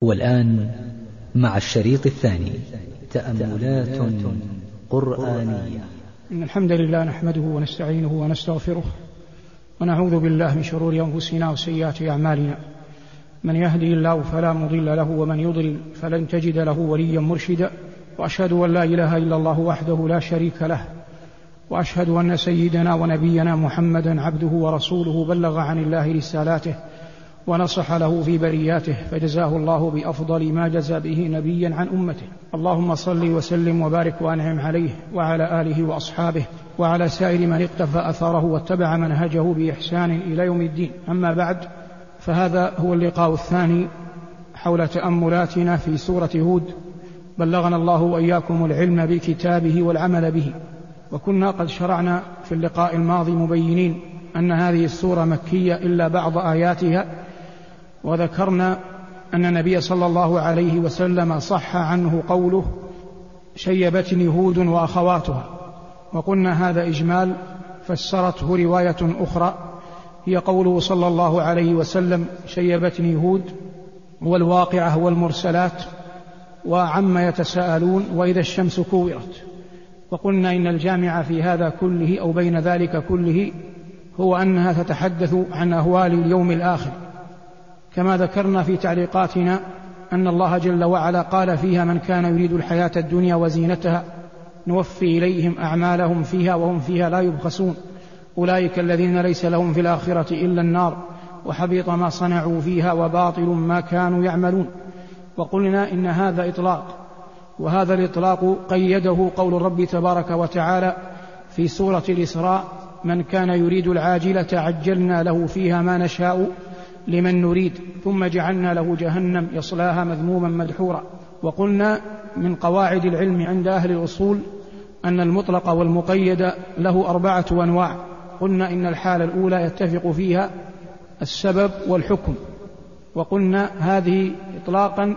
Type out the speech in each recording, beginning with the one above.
والآن مع الشريط الثاني. تأملات قرآنية. إن الحمد لله نحمده ونستعينه ونستغفره ونعوذ بالله من شرور أنفسنا وسيئات أعمالنا. من يهدي الله فلا مضل له ومن يضلل فلن تجد له وليا مرشدا. وأشهد أن لا إله إلا الله وحده لا شريك له. وأشهد أن سيدنا ونبينا محمدا عبده ورسوله بلغ عن الله رسالاته. ونصح له في برياته فجزاه الله بأفضل ما جزى به نبيا عن أمته. اللهم صل وسلم وبارك وأنعم عليه وعلى آله وأصحابه وعلى سائر من اقتفى أثره واتبع منهجه بإحسان إلى يوم الدين. أما بعد فهذا هو اللقاء الثاني حول تأملاتنا في سورة هود. بلغنا الله وإياكم العلم بكتابه والعمل به. وكنا قد شرعنا في اللقاء الماضي مبينين أن هذه السورة مكية إلا بعض آياتها وذكرنا أن النبي صلى الله عليه وسلم صح عنه قوله شيبتني هود وأخواتها وقلنا هذا إجمال فسرته رواية أخرى هي قوله صلى الله عليه وسلم شيبتني هود والواقعة والمرسلات وعما يتساءلون وإذا الشمس كورت. وقلنا إن الجامع في هذا كله أو بين ذلك كله هو أنها تتحدث عن أهوال اليوم الآخر. كما ذكرنا في تعليقاتنا أن الله جل وعلا قال فيها من كان يريد الحياة الدنيا وزينتها نوفي إليهم أعمالهم فيها وهم فيها لا يبخسون. أولئك الذين ليس لهم في الآخرة إلا النار وحبط ما صنعوا فيها وباطل ما كانوا يعملون. وقلنا إن هذا إطلاق وهذا الإطلاق قيده قول الرب تبارك وتعالى في سورة الإسراء من كان يريد العاجلة عجلنا له فيها ما نشاء لمن نريد. ثم جعلنا له جهنم يصلاها مذموما مدحورا. وقلنا من قواعد العلم عند أهل الأصول أن المطلق والمقيد له أربعة أنواع. قلنا إن الحالة الأولى يتفق فيها السبب والحكم. وقلنا هذه إطلاقا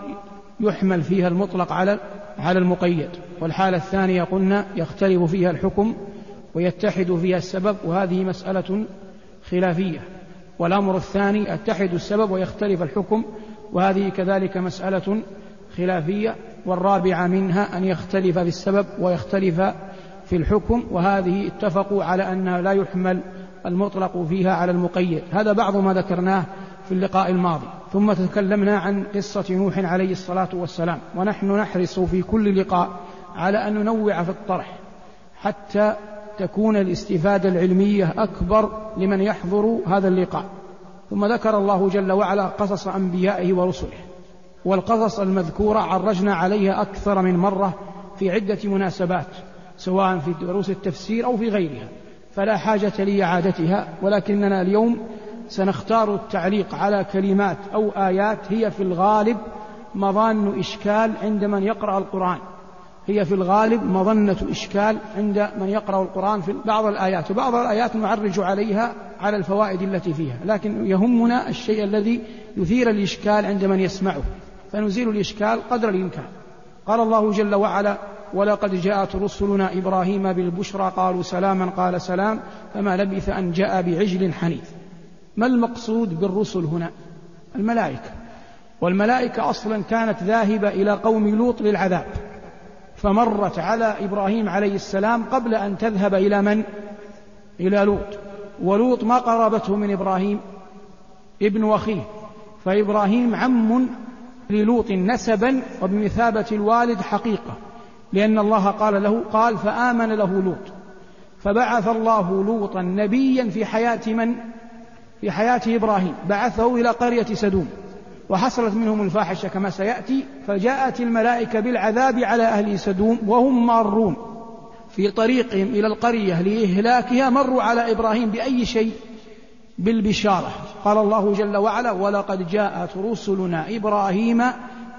يحمل فيها المطلق على على المقيد. والحالة الثانية قلنا يختلف فيها الحكم ويتحد فيها السبب. وهذه مسألة خلافية. والأمر الثاني يتحد السبب ويختلف الحكم وهذه كذلك مسألة خلافية والرابعة منها أن يختلف في السبب ويختلف في الحكم وهذه اتفقوا على أن لا يحمل المطلق فيها على المقيد. هذا بعض ما ذكرناه في اللقاء الماضي. ثم تكلمنا عن قصة نوح عليه الصلاة والسلام. ونحن نحرص في كل لقاء على أن ننوع في الطرح حتى تكون الاستفادة العلمية أكبر لمن يحضر هذا اللقاء. ثم ذكر الله جل وعلا قصص أنبيائه ورسله والقصص المذكورة عرجنا عليها أكثر من مرة في عدة مناسبات سواء في دروس التفسير أو في غيرها. فلا حاجة لإعادتها ولكننا اليوم سنختار التعليق على كلمات أو آيات هي في الغالب مظان إشكال عند من يقرأ القرآن. هي في الغالب مظنة إشكال عند من يقرأ القرآن في بعض الآيات وبعض الآيات نعرج عليها على الفوائد التي فيها لكن يهمنا الشيء الذي يثير الإشكال عند من يسمعه فنزيل الإشكال قدر الإمكان. قال الله جل وعلا ولقد جاءت رسلنا إبراهيم بالبشرى قالوا سلاما قال سلام فما لبث أن جاء بعجل حنيف. ما المقصود بالرسل هنا؟ الملائكة. والملائكة أصلا كانت ذاهبة إلى قوم لوط للعذاب. فمرت على إبراهيم عليه السلام قبل أن تذهب إلى من؟ إلى لوط. ولوط ما قرابته من إبراهيم؟ ابن أخيه. فإبراهيم عم للوط نسبا وبمثابة الوالد حقيقة لأن الله قال له قال فآمن له لوط. فبعث الله لوطا نبيا في حياة من؟ في حياة إبراهيم. بعثه إلى قرية سدوم. وحصلت منهم الفاحشة كما سيأتي فجاءت الملائكة بالعذاب على أهل سدوم وهم مارون. في طريقهم إلى القرية لإهلاكها مروا على إبراهيم بأي شيء؟ بالبشارة. قال الله جل وعلا ولقد جاءت رسلنا إبراهيم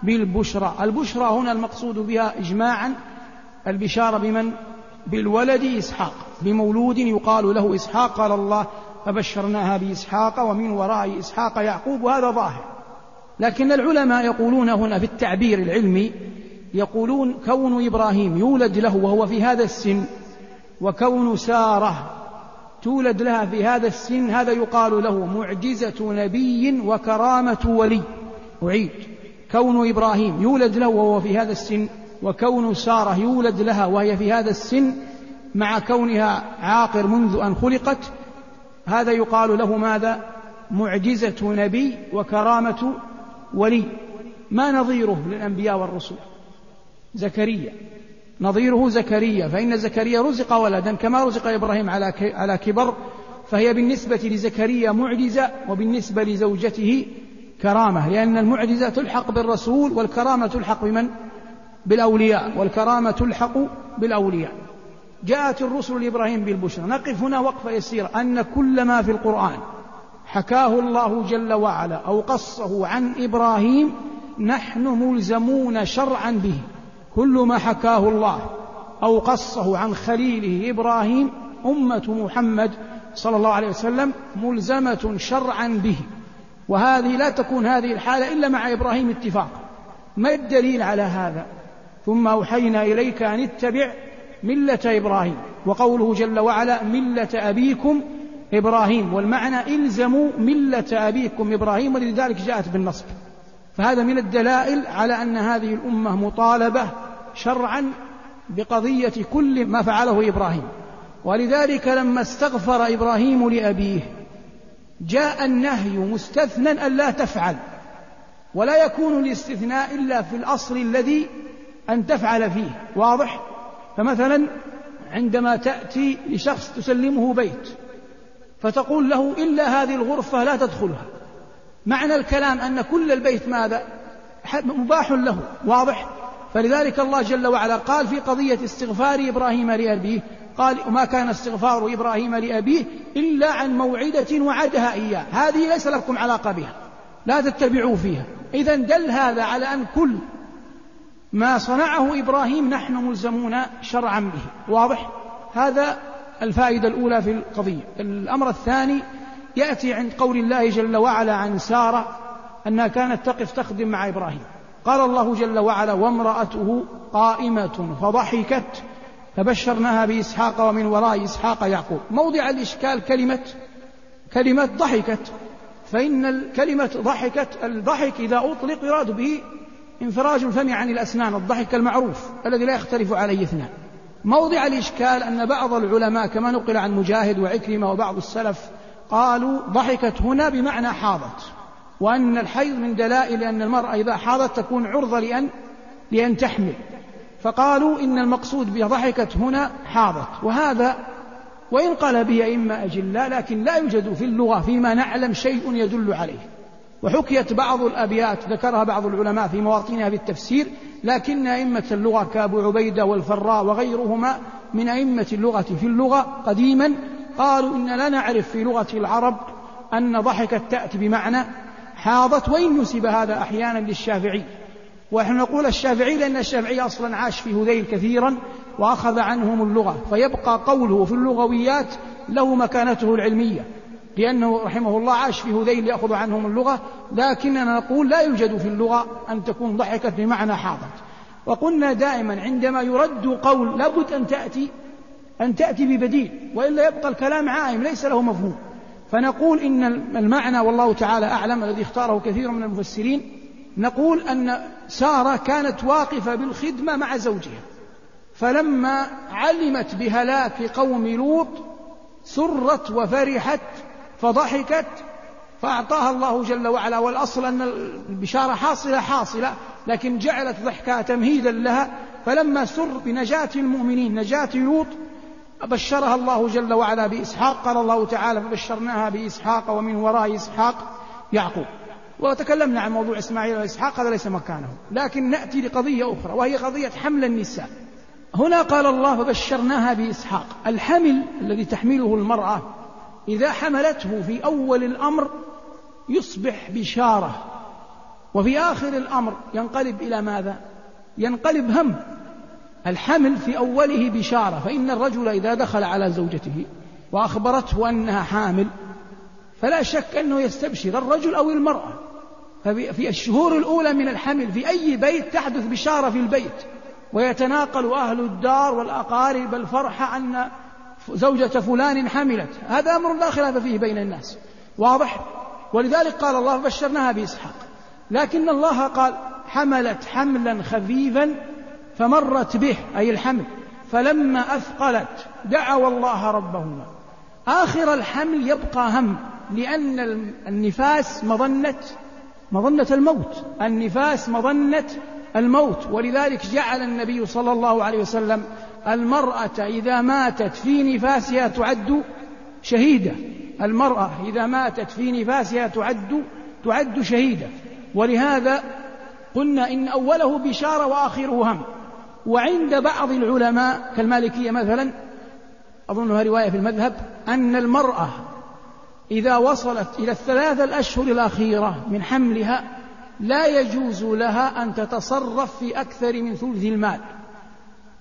بالبشرى. البشرى هنا المقصود بها إجماعا البشارة بمن؟ بالولد إسحاق. بمولود يقال له إسحاق. قال الله فبشرناها بإسحاق ومن وراء إسحاق يعقوب. وهذا ظاهر. لكن العلماء يقولون هنا في التعبير العلمي يقولون كون إبراهيم يولد له وهو في هذا السن وكون سارة تولد لها في هذا السن هذا يقال له معجزة نبي وكرامة ولي. أعيد. كون إبراهيم يولد له وهو في هذا السن وكون سارة يولد لها وهي في هذا السن مع كونها عاقر منذ أن خلقت هذا يقال له ماذا؟ معجزة نبي وكرامة ولي ما نظيره للأنبياء والرسل. زكريا. نظيره زكريا فإن زكريا رزق ولدا كما رزق إبراهيم على على كبر فهي بالنسبة لزكريا معجزة وبالنسبة لزوجته كرامة لأن المعجزة تلحق بالرسول والكرامة تلحق بمن؟ بالأولياء والكرامة تلحق بالأولياء. جاءت الرسل لإبراهيم بالبشرى. نقف هنا وقفة يسيرة أن كل ما في القرآن حكاه الله جل وعلا أو قصه عن إبراهيم نحن ملزمون شرعا به. كل ما حكاه الله أو قصه عن خليله إبراهيم أمة محمد صلى الله عليه وسلم ملزمة شرعا به. وهذه لا تكون هذه الحالة إلا مع إبراهيم اتفاق ما الدليل على هذا؟ ثم أوحينا إليك أن اتبع ملة إبراهيم وقوله جل وعلا ملة أبيكم إبراهيم والمعنى إلزموا ملة أبيكم إبراهيم ولذلك جاءت بالنصب. فهذا من الدلائل على أن هذه الأمة مطالبة شرعا بقضية كل ما فعله إبراهيم. ولذلك لما استغفر إبراهيم لأبيه جاء النهي مستثنى ألا تفعل ولا يكون الاستثناء إلا في الأصل الذي أن تفعل فيه. واضح؟ فمثلا عندما تأتي لشخص تسلمه بيت فتقول له إلا هذه الغرفة لا تدخلها. معنى الكلام أن كل البيت ماذا؟ مباح له واضح؟ فلذلك الله جل وعلا قال في قضية استغفار إبراهيم لأبيه قال وما كان استغفار إبراهيم لأبيه إلا عن موعدة وعدها إياه. هذه ليس لكم علاقة بها لا تتبعوا فيها. إذا دل هذا على أن كل ما صنعه إبراهيم نحن ملزمون شرعا به واضح؟ هذا الفائدة الأولى في القضية. الأمر الثاني يأتي عند قول الله جل وعلا عن سارة أنها كانت تقف تخدم مع إبراهيم. قال الله جل وعلا وامرأته قائمة فضحكت فبشرناها بإسحاق ومن وراء إسحاق يعقوب. موضع الإشكال كلمة كلمة ضحكت. فإن الكلمة ضحكت الضحك إذا أطلق يراد به انفراج الفم عن الأسنان الضحك المعروف الذي لا يختلف عليه اثنان. موضع الإشكال أن بعض العلماء كما نقل عن مجاهد وعكرمة وبعض السلف قالوا ضحكت هنا بمعنى حاضت وأن الحيض من دلائل أن المرأة إذا حاضت تكون عرضة لأن لأن تحمل. فقالوا إن المقصود بضحكت هنا حاضت. وهذا وإن قال به أئمة أجلاء لكن لا يوجد في اللغة فيما نعلم شيء يدل عليه. وحكيت بعض الأبيات ذكرها بعض العلماء في مواطنها في التفسير لكن أئمة اللغة كأبو عبيدة والفراء وغيرهما من أئمة اللغة في اللغة قديما قالوا إن لا نعرف في لغة العرب أن ضحكت تأتي بمعنى حاضت وإن نسب هذا أحيانا للشافعي. ونحن نقول الشافعي لأن الشافعي أصلا عاش في هذيل كثيرا وأخذ عنهم اللغة فيبقى قوله في اللغويات له مكانته العلمية. لأنه رحمه الله عاش في هذيل يأخذ عنهم اللغة لكننا نقول لا يوجد في اللغة أن تكون ضحكت بمعنى حاضت وقلنا دائما عندما يرد قول لابد أن تأتي أن تأتي ببديل وإلا يبقى الكلام عائم ليس له مفهوم. فنقول إن المعنى والله تعالى أعلم الذي اختاره كثير من المفسرين نقول أن سارة كانت واقفة بالخدمة مع زوجها. فلما علمت بهلاك قوم لوط سرت وفرحت فضحكت فأعطاها الله جل وعلا والأصل أن البشارة حاصلة حاصلة لكن جعلت ضحكها تمهيدا لها. فلما سر بنجاة المؤمنين نجاة لوط بشرها الله جل وعلا بإسحاق. قال الله تعالى فبشرناها بإسحاق ومن وراء إسحاق يعقوب. وتكلمنا عن موضوع إسماعيل وإسحاق هذا ليس مكانه. لكن نأتي لقضية أخرى وهي قضية حمل النساء. هنا قال الله فبشرناها بإسحاق. الحمل الذي تحمله المرأة إذا حملته في أول الأمر يصبح بشارة وفي آخر الأمر ينقلب إلى ماذا؟ ينقلب هم الحمل في أوله بشارة فإن الرجل إذا دخل على زوجته وأخبرته أنها حامل فلا شك أنه يستبشر الرجل أو المرأة ففي الشهور الأولى من الحمل في أي بيت تحدث بشارة في البيت ويتناقل أهل الدار والأقارب الفرحة أن زوجة فلان حملت. هذا أمر لا خلاف فيه بين الناس. واضح؟ ولذلك قال الله بشرناها بإسحاق. لكن الله قال حملت حملا خفيفا فمرت به أي الحمل. فلما أثقلت دعوا الله ربهما. آخر الحمل يبقى هم لأن النفاس مظنة مظنة الموت. النفاس مظنة الموت. ولذلك جعل النبي صلى الله عليه وسلم المرأة إذا ماتت في نفاسها تعد شهيدة. المرأة إذا ماتت في نفاسها تعد تعد شهيدة. ولهذا قلنا إن أوله بشارة وآخره هم. وعند بعض العلماء كالمالكية مثلا أظنها رواية في المذهب أن المرأة إذا وصلت إلى الثلاثة الأشهر الأخيرة من حملها لا يجوز لها أن تتصرف في أكثر من ثلث المال.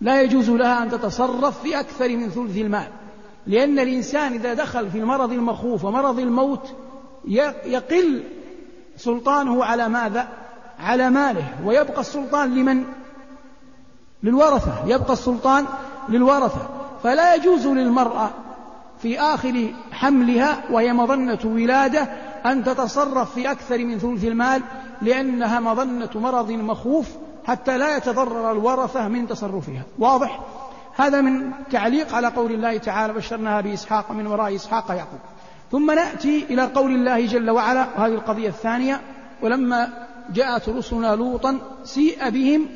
لا يجوز لها أن تتصرف في أكثر من ثلث المال لأن الإنسان إذا دخل في المرض المخوف ومرض الموت يقل سلطانه على ماذا؟ على ماله ويبقى السلطان لمن؟ للورثة يبقى السلطان للورثة فلا يجوز للمرأة في آخر حملها وهي مظنة ولادة أن تتصرف في أكثر من ثلث المال لأنها مظنة مرض مخوف حتى لا يتضرر الورثة من تصرفها. واضح؟ هذا من تعليق على قول الله تعالى بشرناها بإسحاق من وراء إسحاق يعقوب. ثم نأتي إلى قول الله جل وعلا وهذه القضية الثانية ولما جاءت رسلنا لوطا سيء بهم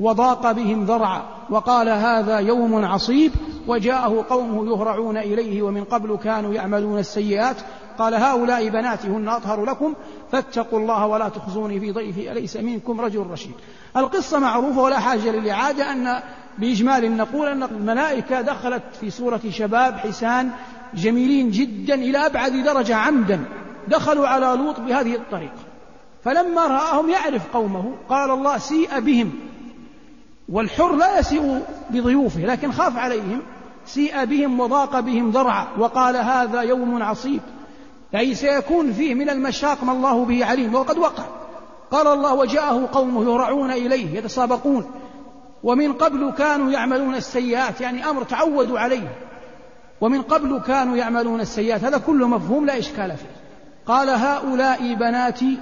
وضاق بهم ذرعا وقال هذا يوم عصيب وجاءه قومه يهرعون إليه ومن قبل كانوا يعملون السيئات. قال هؤلاء بناتي هن أطهر لكم فاتقوا الله ولا تخزوني في ضيفي أليس منكم رجل رشيد؟ القصة معروفة ولا حاجة للإعادة أن بإجمال نقول أن الملائكة دخلت في صورة شباب حسان جميلين جدا إلى أبعد درجة عمدا دخلوا على لوط بهذه الطريقة. فلما رآهم يعرف قومه قال الله سيء بهم والحر لا يسيء بضيوفه لكن خاف عليهم. سيء بهم وضاق بهم ذرعا وقال هذا يوم عصيب أي سيكون فيه من المشاق ما الله به عليم. وقد وقع قال الله وجاءه قومه يهرعون إليه يتسابقون. ومن قبل كانوا يعملون السيئات يعني أمر تعودوا عليه. ومن قبل كانوا يعملون السيئات هذا كله مفهوم لا إشكال فيه. قال هؤلاء بناتي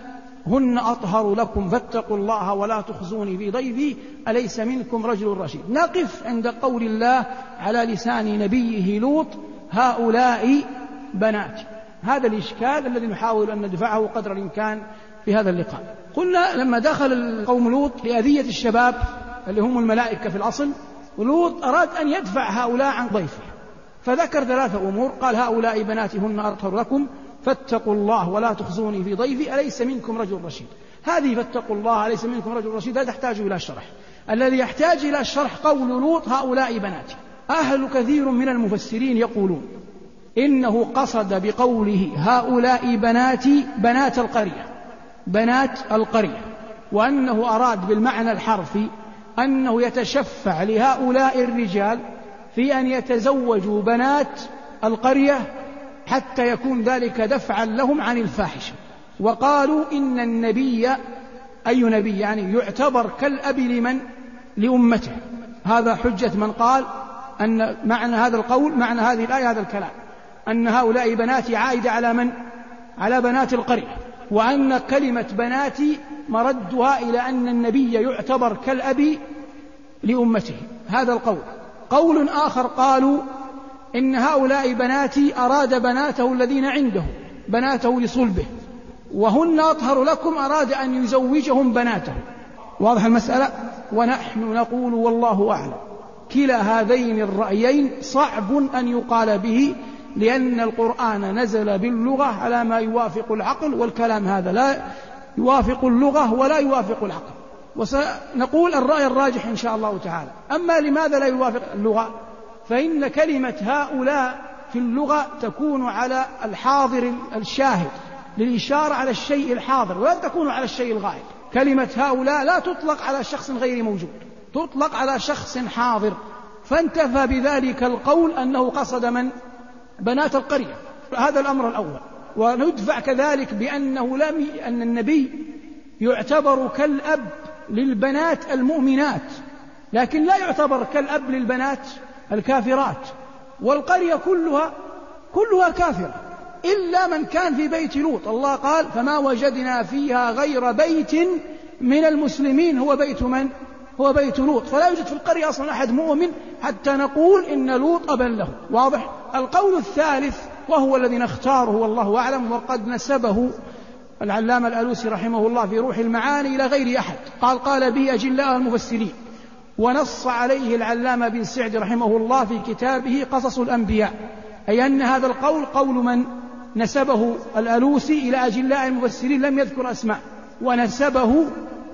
هن أطهر لكم فاتقوا الله ولا تخزوني في ضيفي أليس منكم رجل رشيد؟ نقف عند قول الله على لسان نبيه لوط هؤلاء بناتي. هذا الإشكال الذي نحاول أن ندفعه قدر الإمكان في هذا اللقاء. قلنا لما دخل القوم لوط لأذية الشباب اللي هم الملائكة في الأصل ولوط أراد أن يدفع هؤلاء عن ضيفه. فذكر ثلاثة أمور. قال هؤلاء بناتي هن أطهر لكم فاتقوا الله ولا تخزوني في ضيفي أليس منكم رجل رشيد؟ هذه فاتقوا الله أليس منكم رجل رشيد؟ لا تحتاج إلى شرح. الذي يحتاج إلى شرح قول لوط هؤلاء بناتي. أهل كثير من المفسرين يقولون إنه قصد بقوله هؤلاء بناتي بنات القرية. بنات القرية وأنه أراد بالمعنى الحرفي أنه يتشفع لهؤلاء الرجال في أن يتزوجوا بنات القرية حتى يكون ذلك دفعا لهم عن الفاحشة. وقالوا إن النبي أي نبي يعني يعتبر كالأب لمن؟ لأمته. هذا حجة من قال أن معنى هذا القول معنى هذه الآية هذا الكلام أن هؤلاء بناتي عائدة على من؟ على بنات القرية. وأن كلمة بناتي مردها إلى أن النبي يعتبر كالأب لأمته. هذا القول. قول آخر قالوا إن هؤلاء بناتي أراد بناته الذين عنده بناته لصلبه. وهن أطهر لكم أراد أن يزوجهم بناته. واضح المسألة؟ ونحن نقول والله أعلم. كلا هذين الرأيين صعب أن يقال به لأن القرآن نزل باللغة على ما يوافق العقل والكلام هذا لا يوافق اللغة ولا يوافق العقل. وسنقول الرأي الراجح إن شاء الله تعالى. أما لماذا لا يوافق اللغة؟ فإن كلمة هؤلاء في اللغة تكون على الحاضر الشاهد للإشارة على الشيء الحاضر ولا تكون على الشيء الغائب. كلمة هؤلاء لا تطلق على شخص غير موجود تطلق على شخص حاضر. فانتفى بذلك القول أنه قصد من؟ بنات القرية. هذا الأمر الأول. وندفع كذلك بأنه لم أن النبي يعتبر كالأب للبنات المؤمنات لكن لا يعتبر كالأب للبنات الكافرات. والقرية كلها كلها كافرة إلا من كان في بيت لوط. الله قال فما وجدنا فيها غير بيت من المسلمين. هو بيت من؟ هو بيت لوط فلا يوجد في القرية أصلا أحد مؤمن حتى نقول إن لوط أبا له. واضح؟ القول الثالث وهو الذي نختاره والله أعلم وقد نسبه العلامة الألوسي رحمه الله في روح المعاني إلى غير أحد. قال قال به أجلاء المفسرين. ونص عليه العلامة بن سعد رحمه الله في كتابه قصص الأنبياء. أي أن هذا القول قول من نسبه الألوسي إلى أجلاء المفسرين لم يذكر أسماء. ونسبه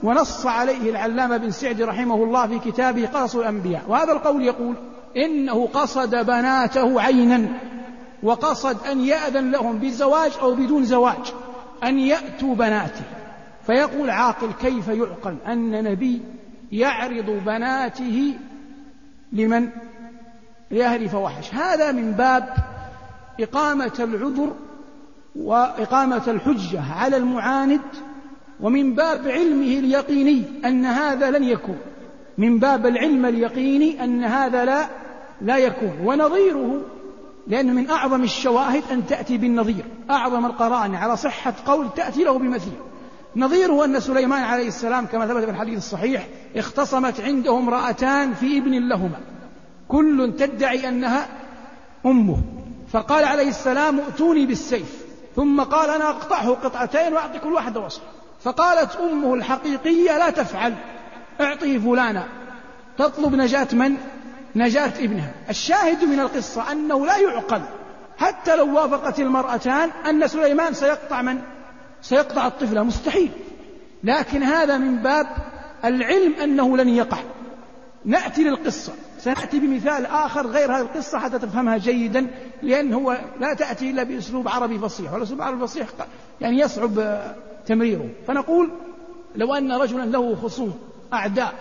ونص عليه العلامة بن سعد رحمه الله في كتابه قصص الأنبياء. وهذا القول يقول إنه قصد بناته عينا وقصد أن يأذن لهم بالزواج أو بدون زواج أن يأتوا بناته. فيقول عاقل كيف يعقل أن نبي يعرض بناته لمن؟ لأهل فواحش. هذا من باب إقامة العذر وإقامة الحجة على المعاند ومن باب علمه اليقيني أن هذا لن يكون. من باب العلم اليقيني أن هذا لا لا يكون. ونظيره لأن من أعظم الشواهد أن تأتي بالنظير. أعظم القرائن على صحة قول تأتي له بمثيل نظيره أن سليمان عليه السلام كما ثبت في الحديث الصحيح اختصمت عنده امرأتان في ابن لهما. كل تدعي أنها أمه. فقال عليه السلام ائتوني بالسيف. ثم قال أنا أقطعه قطعتين وأعطي كل واحدة وصف. فقالت أمه الحقيقية لا تفعل اعطه فلانا. تطلب نجاة من؟ نجاة ابنها. الشاهد من القصة أنه لا يعقل. حتى لو وافقت المرأتان أن سليمان سيقطع من؟ سيقطع الطفل مستحيل. لكن هذا من باب العلم أنه لن يقع. نأتي للقصة. سنأتي بمثال آخر غير هذه القصة حتى تفهمها جيدا لأن هو لا تأتي إلا بأسلوب عربي فصيح. والأسلوب العربي الفصيح يعني يصعب تمريره. فنقول لو أن رجلا له خصوم أعداء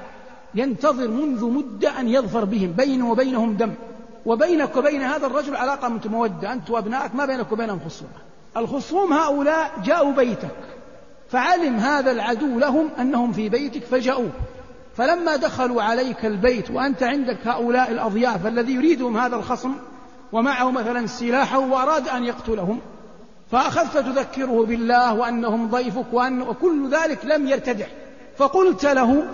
ينتظر منذ مدة أن يظفر بهم بينه وبينهم دم. وبينك وبين هذا الرجل علاقة متمودة أنت وأبنائك ما بينك وبينهم خصومة الخصوم هؤلاء جاءوا بيتك. فعلم هذا العدو لهم أنهم في بيتك فجاءوك فلما دخلوا عليك البيت وأنت عندك هؤلاء الأضياف الذي يريدهم هذا الخصم ومعه مثلا سلاحه وأراد أن يقتلهم فأخذت تذكره بالله وأنهم ضيفك وأن وكل ذلك لم يرتدع فقلت له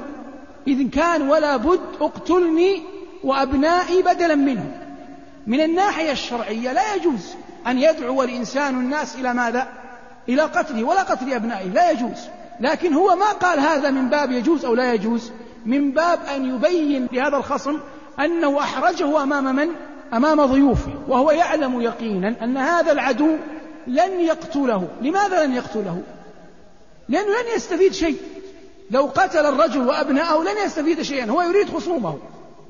إذ كان ولا بد اقتلني وأبنائي بدلا منه. من الناحية الشرعية لا يجوز أن يدعو الإنسان الناس إلى ماذا؟ إلى قتله ولا قتل أبنائه لا يجوز. لكن هو ما قال هذا من باب يجوز أو لا يجوز؟ من باب أن يبين لهذا الخصم أنه أحرجه أمام من؟ أمام ضيوفه. وهو يعلم يقينا أن هذا العدو لن يقتله. لماذا لن يقتله؟ لأنه لن يستفيد شيء. لو قتل الرجل وأبناءه لن يستفيد شيئا. هو يريد خصومه.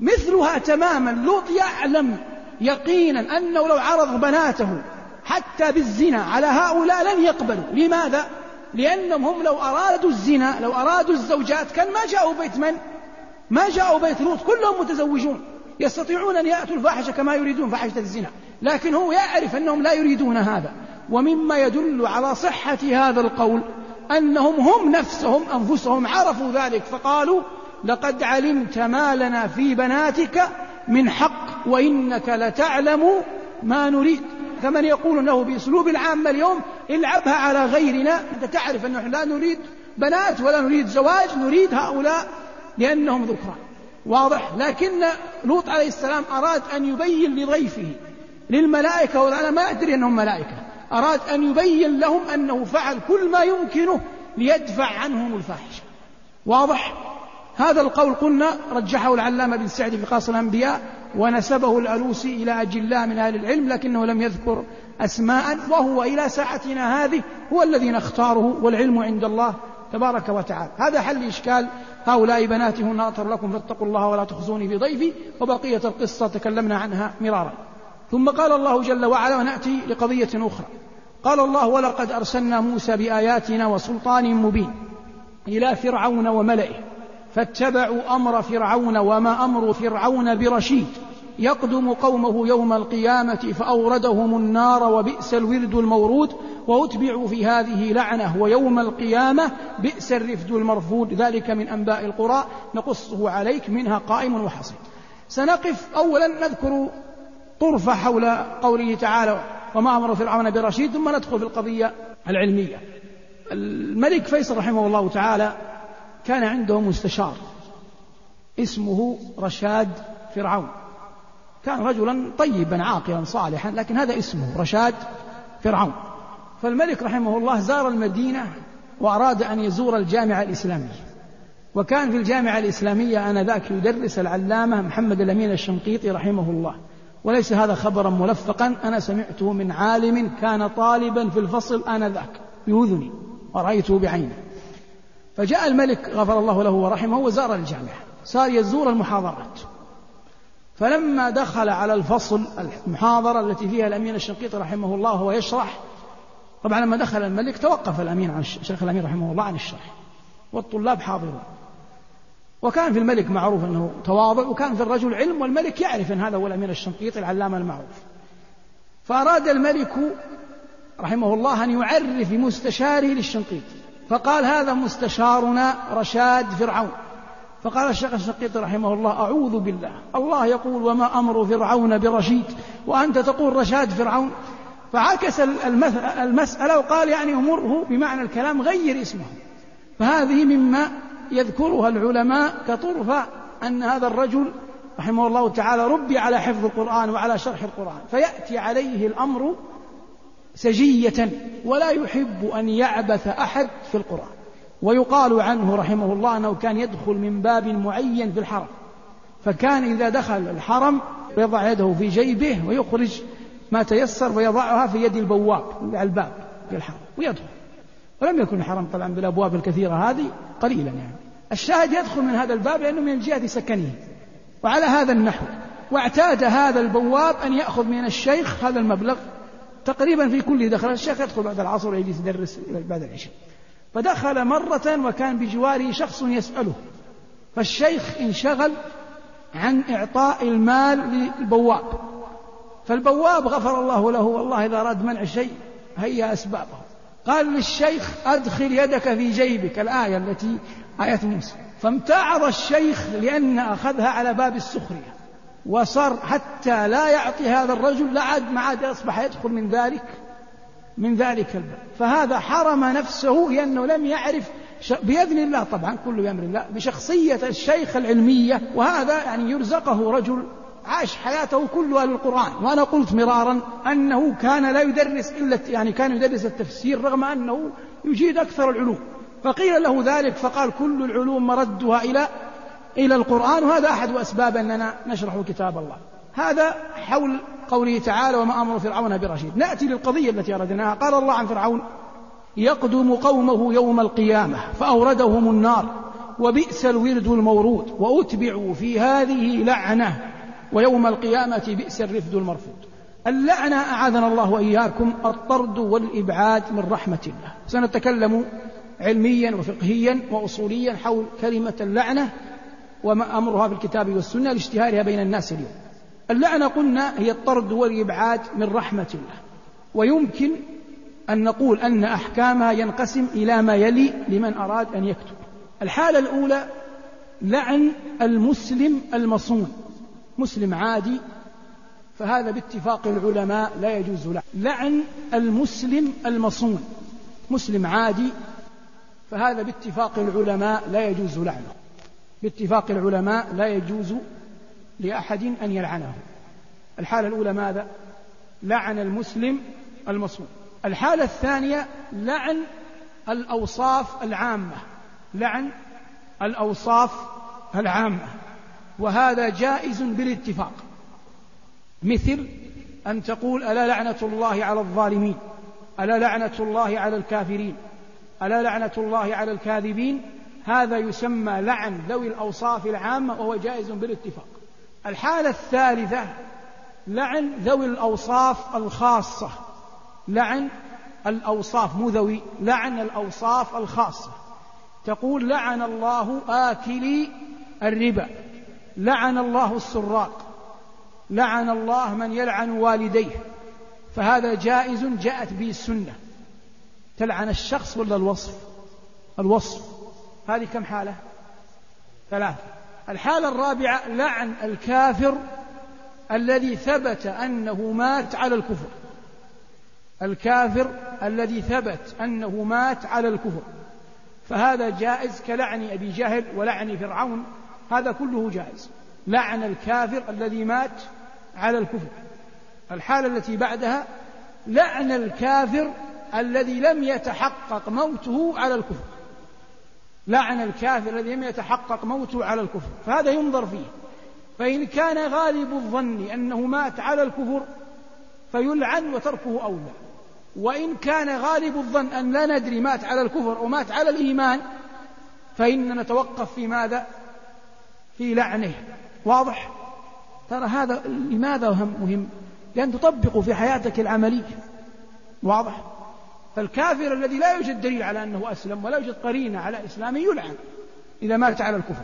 مثلها تماما. لوط يعلم يقينا أنه لو عرض بناته حتى بالزنا على هؤلاء لن يقبلوا. لماذا؟ لأنهم هم لو أرادوا الزنا لو أرادوا الزوجات كان ما جاءوا بيت من؟ ما جاءوا بيت لوط. كلهم متزوجون. يستطيعون أن يأتوا الفاحشة كما يريدون فاحشة الزنا. لكن هو يعرف أنهم لا يريدون هذا. ومما يدل على صحة هذا القول أنهم هم نفسهم أنفسهم عرفوا ذلك فقالوا لقد علمت ما لنا في بناتك من حق وإنك لتعلم ما نريد. كمن يقول له بأسلوب العامة اليوم العبها على غيرنا أنت تعرف أنه لا نريد بنات ولا نريد زواج نريد هؤلاء لأنهم ذكران. واضح؟ لكن لوط عليه السلام أراد أن يبين لضيفه للملائكة وأنا ما أدري أنهم ملائكة. أراد أن يبين لهم أنه فعل كل ما يمكنه ليدفع عنهم الفاحشة. واضح؟ هذا القول قلنا رجحه العلامة بن سعد في قاص الأنبياء ونسبه الألوسي إلى أجلاء من أهل العلم لكنه لم يذكر أسماء وهو إلى ساعتنا هذه هو الذي نختاره والعلم عند الله تبارك وتعالى. هذا حل إشكال هؤلاء بناتي هن لكم فاتقوا الله ولا تخزوني في ضيفي وبقية القصة تكلمنا عنها مرارا. ثم قال الله جل وعلا ونأتي لقضية أخرى. قال الله ولقد أرسلنا موسى بآياتنا وسلطان مبين إلى فرعون وملئه فاتبعوا أمر فرعون وما أمر فرعون برشيد يقدم قومه يوم القيامة فأوردهم النار وبئس الورد المورود وأتبعوا في هذه لعنة ويوم القيامة بئس الرفد المرفود ذلك من أنباء القرى نقصه عليك منها قائم وحصيد. سنقف أولا نذكر طرفة حول قوله تعالى وما أمر فرعون برشيد ثم ندخل في القضية العلمية. الملك فيصل رحمه الله تعالى كان عنده مستشار اسمه رشاد فرعون. كان رجلا طيبا عاقلا صالحا لكن هذا اسمه رشاد فرعون. فالملك رحمه الله زار المدينة وأراد أن يزور الجامعة الإسلامية. وكان في الجامعة الإسلامية آنذاك يدرس العلامة محمد الأمين الشنقيطي رحمه الله. وليس هذا خبرا ملفقا. أنا سمعته من عالم كان طالبا في الفصل آنذاك بأذني ورأيته بعيني فجاء الملك غفر الله له ورحمه وزار الجامعة. صار يزور المحاضرات. فلما دخل على الفصل المحاضرة التي فيها الأمين الشنقيطي رحمه الله وهو يشرح طبعا لما دخل الملك توقف الأمين عن الشيخ الأمين رحمه الله عن الشرح والطلاب حاضرون. وكان في الملك معروف أنه تواضع وكان في الرجل علم والملك يعرف أن هذا هو الأمير الشنقيطي العلامة المعروف. فأراد الملك رحمه الله أن يعرف مستشاره للشنقيطي. فقال هذا مستشارنا رشاد فرعون. فقال الشيخ الشنقيطي رحمه الله أعوذ بالله. الله يقول وما أمر فرعون برشيد؟ وأنت تقول رشاد فرعون. فعكس المسألة وقال يعني أمره بمعنى الكلام غير اسمه. فهذه مما يذكرها العلماء كطرفة أن هذا الرجل رحمه الله تعالى ربي على حفظ القرآن وعلى شرح القرآن فيأتي عليه الأمر سجية ولا يحب أن يعبث أحد في القرآن. ويقال عنه رحمه الله أنه كان يدخل من باب معين في الحرم فكان إذا دخل الحرم يضع يده في جيبه ويخرج ما تيسر ويضعها في يد البواب على الباب في الحرم ويدخل. ولم يكن الحرم طبعا بالأبواب الكثيرة هذه قليلا يعني. الشاهد يدخل من هذا الباب لأنه من جهة سكنه. وعلى هذا النحو. واعتاد هذا البواب أن يأخذ من الشيخ هذا المبلغ تقريبا في كل دخل الشيخ يدخل بعد العصر ويجلس يدرس بعد العشاء. فدخل مرة وكان بجواره شخص يسأله. فالشيخ انشغل عن إعطاء المال للبواب. فالبواب غفر الله له. والله إذا أراد منع شيء هيا أسبابه. قال للشيخ أدخل يدك في جيبك الآية التي آية موسى. فامتعض الشيخ لأن أخذها على باب السخرية وصار حتى لا يعطي هذا الرجل لا عاد ما عاد أصبح يدخل من ذلك من ذلك الباب. فهذا حرم نفسه لأنه لم يعرف بإذن الله طبعا كله بأمر الله بشخصية الشيخ العلمية وهذا يعني يرزقه رجل عاش حياته كلها للقرآن وأنا قلت مرارا أنه كان لا يدرس إلا يعني كان يدرس التفسير رغم أنه يجيد أكثر العلوم. فقيل له ذلك فقال كل العلوم مردها إلى إلى القرآن وهذا أحد أسباب أننا نشرح كتاب الله. هذا حول قوله تعالى وما أمر فرعون برشيد نأتي للقضية التي أردناها. قال الله عن فرعون يقدم قومه يوم القيامة فأوردهم النار وبئس الورد المورود وأتبعوا في هذه لعنة ويوم القيامة بئس الرفد المرفوض. اللعنة أعاذنا الله وإياكم الطرد والإبعاد من رحمة الله. سنتكلم علميا وفقهيا وأصوليا حول كلمة اللعنة وما أمرها في الكتاب والسنة لاشتهارها بين الناس اليوم. اللعنة قلنا هي الطرد والإبعاد من رحمة الله. ويمكن أن نقول أن أحكامها ينقسم إلى ما يلي لمن أراد أن يكتب. الحالة الأولى لعن المسلم المصون. مسلم عادي فهذا باتفاق العلماء لا يجوز لعن لعن المسلم المصون مسلم عادي فهذا باتفاق العلماء لا يجوز لعنه باتفاق العلماء لا يجوز لأحد أن يلعنه. الحالة الأولى ماذا؟ لعن المسلم المصوم الحالة الثانية لعن الأوصاف العامة. لعن الأوصاف العامة. وهذا جائز بالاتفاق. مثل أن تقول ألا لعنة الله على الظالمين ألا لعنة الله على الكافرين ألا لعنة الله على الكاذبين. هذا يسمى لعن ذوي الأوصاف العامة وهو جائز بالاتفاق. الحالة الثالثة لعن ذوي الأوصاف الخاصة. لعن الأوصاف مو ذوي لعن الأوصاف الخاصة. تقول لعن الله آكلي الربا. لعن الله السراق لعن الله من يلعن والديه فهذا جائز جاءت به السنة. تلعن الشخص ولا الوصف؟ الوصف. هذه كم حالة؟ ثلاثة. الحالة الرابعة لعن الكافر الذي ثبت أنه مات على الكفر. الكافر الذي ثبت أنه مات على الكفر. فهذا جائز كلعن أبي جهل ولعن فرعون. هذا كله جائز. لعن الكافر الذي مات على الكفر. الحالة التي بعدها لعن الكافر الذي لم يتحقق موته على الكفر. لعن الكافر الذي لم يتحقق موته على الكفر. فهذا ينظر فيه. فإن كان غالب الظن أنه مات على الكفر فيلعن وتركه أولى. وإن كان غالب الظن أن لا ندري مات على الكفر أو مات على الإيمان فإننا نتوقف في ماذا؟ في لعنه واضح؟ ترى هذا لماذا مهم؟ لأن تطبقه في حياتك العملية واضح؟ فالكافر الذي لا يوجد دليل على أنه أسلم ولا يوجد قرينة على إسلامه يلعن إذا مات على الكفر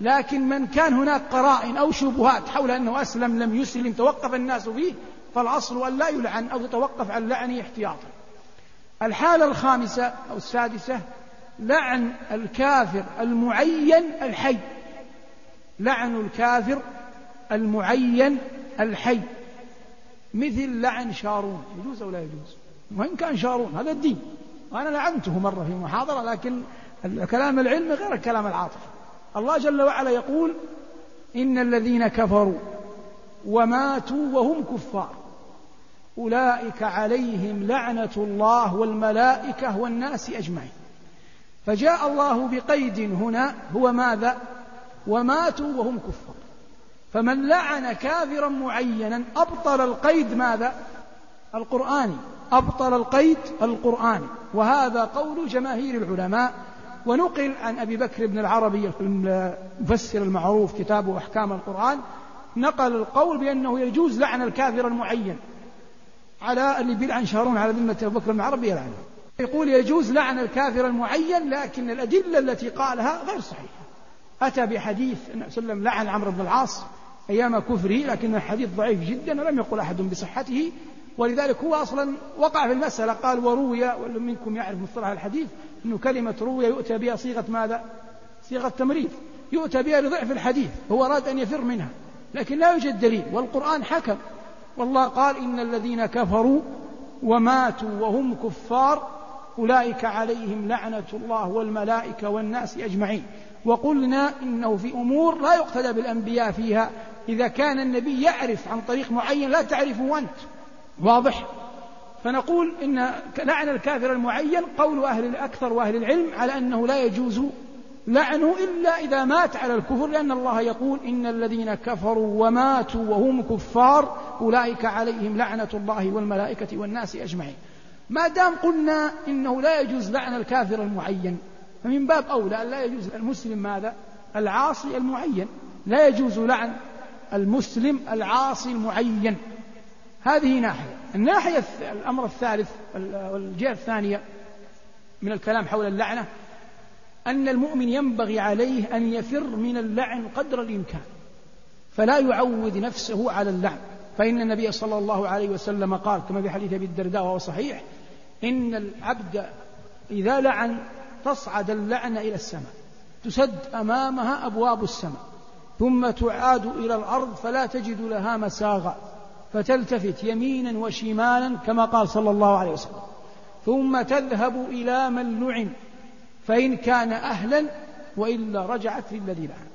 لكن من كان هناك قرائن أو شبهات حول أنه أسلم لم يسلم توقف الناس فيه فالأصل أن لا يلعن أو يتوقف عن لعنه احتياطا الحالة الخامسة أو السادسة لعن الكافر المعين الحي لعن الكافر المعين الحي مثل لعن شارون. يجوز أو لا يجوز؟ وإن كان شارون هذا الدين. وأنا لعنته مرة في محاضرة لكن كلام العلم غير الكلام العاطفي الله جل وعلا يقول إن الذين كفروا وماتوا وهم كفار. أولئك عليهم لعنة الله والملائكة والناس أجمعين. فجاء الله بقيد هنا هو ماذا؟ وماتوا وهم كفار. فمن لعن كافرا معينا أبطل القيد ماذا؟ القرآني أبطل القيد القرآني وهذا قول جماهير العلماء. ونقل عن أبي بكر بن العربي المفسر المعروف كتابه أحكام القرآن. نقل القول بأنه يجوز لعن الكافر المعين. على اللي بيلعن شهرون على ذمة أبو بكر بن العربي يلعنه. يقول يجوز لعن الكافر المعين لكن الأدلة التي قالها غير صحيحة. أتى بحديث النبي صلى الله عليه وسلم لعن عمرو بن العاص أيام كفره لكن الحديث ضعيف جدا ولم يقل أحد بصحته. ولذلك هو أصلا وقع في المسألة قال وروي منكم يعرف مصطلح الحديث أنه كلمة روي يؤتى بها صيغة ماذا؟ صيغة تمريض. يؤتى بها لضعف الحديث هو أراد أن يفر منها لكن لا يوجد دليل والقرآن حكم. والله قال إن الذين كفروا وماتوا وهم كفار أولئك عليهم لعنة الله والملائكة والناس أجمعين. وقلنا إنه في أمور لا يقتدى بالأنبياء فيها. إذا كان النبي يعرف عن طريق معين لا تعرفه أنت. واضح؟ فنقول إن لعن الكافر المعين قول أهل الأكثر وأهل العلم على أنه لا يجوز لعنه إلا إذا مات على الكفر لأن الله يقول إن الذين كفروا وماتوا وهم كفار أولئك عليهم لعنة الله والملائكة والناس أجمعين. ما دام قلنا إنه لا يجوز لعن الكافر المعين فمن باب أولى أن لا يجوز المسلم ماذا؟ العاصي المعين. لا يجوز لعن المسلم العاصي المعين. هذه ناحية. الناحية الأمر الثالث والجهة الثانية من الكلام حول اللعنة أن المؤمن ينبغي عليه أن يفر من اللعن قدر الإمكان. فلا يعود نفسه على اللعن. فإن النبي صلى الله عليه وسلم قال كما في حديث أبي الدرداء وهو صحيح إن العبد إذا لعن تصعد اللعنة إلى السماء. تسد أمامها أبواب السماء. ثم تعاد إلى الأرض فلا تجد لها مساغا فتلتفت يمينا وشمالا كما قال صلى الله عليه وسلم. ثم تذهب إلى من لعن. فإن كان أهلا وإلا رجعت للذي لعن.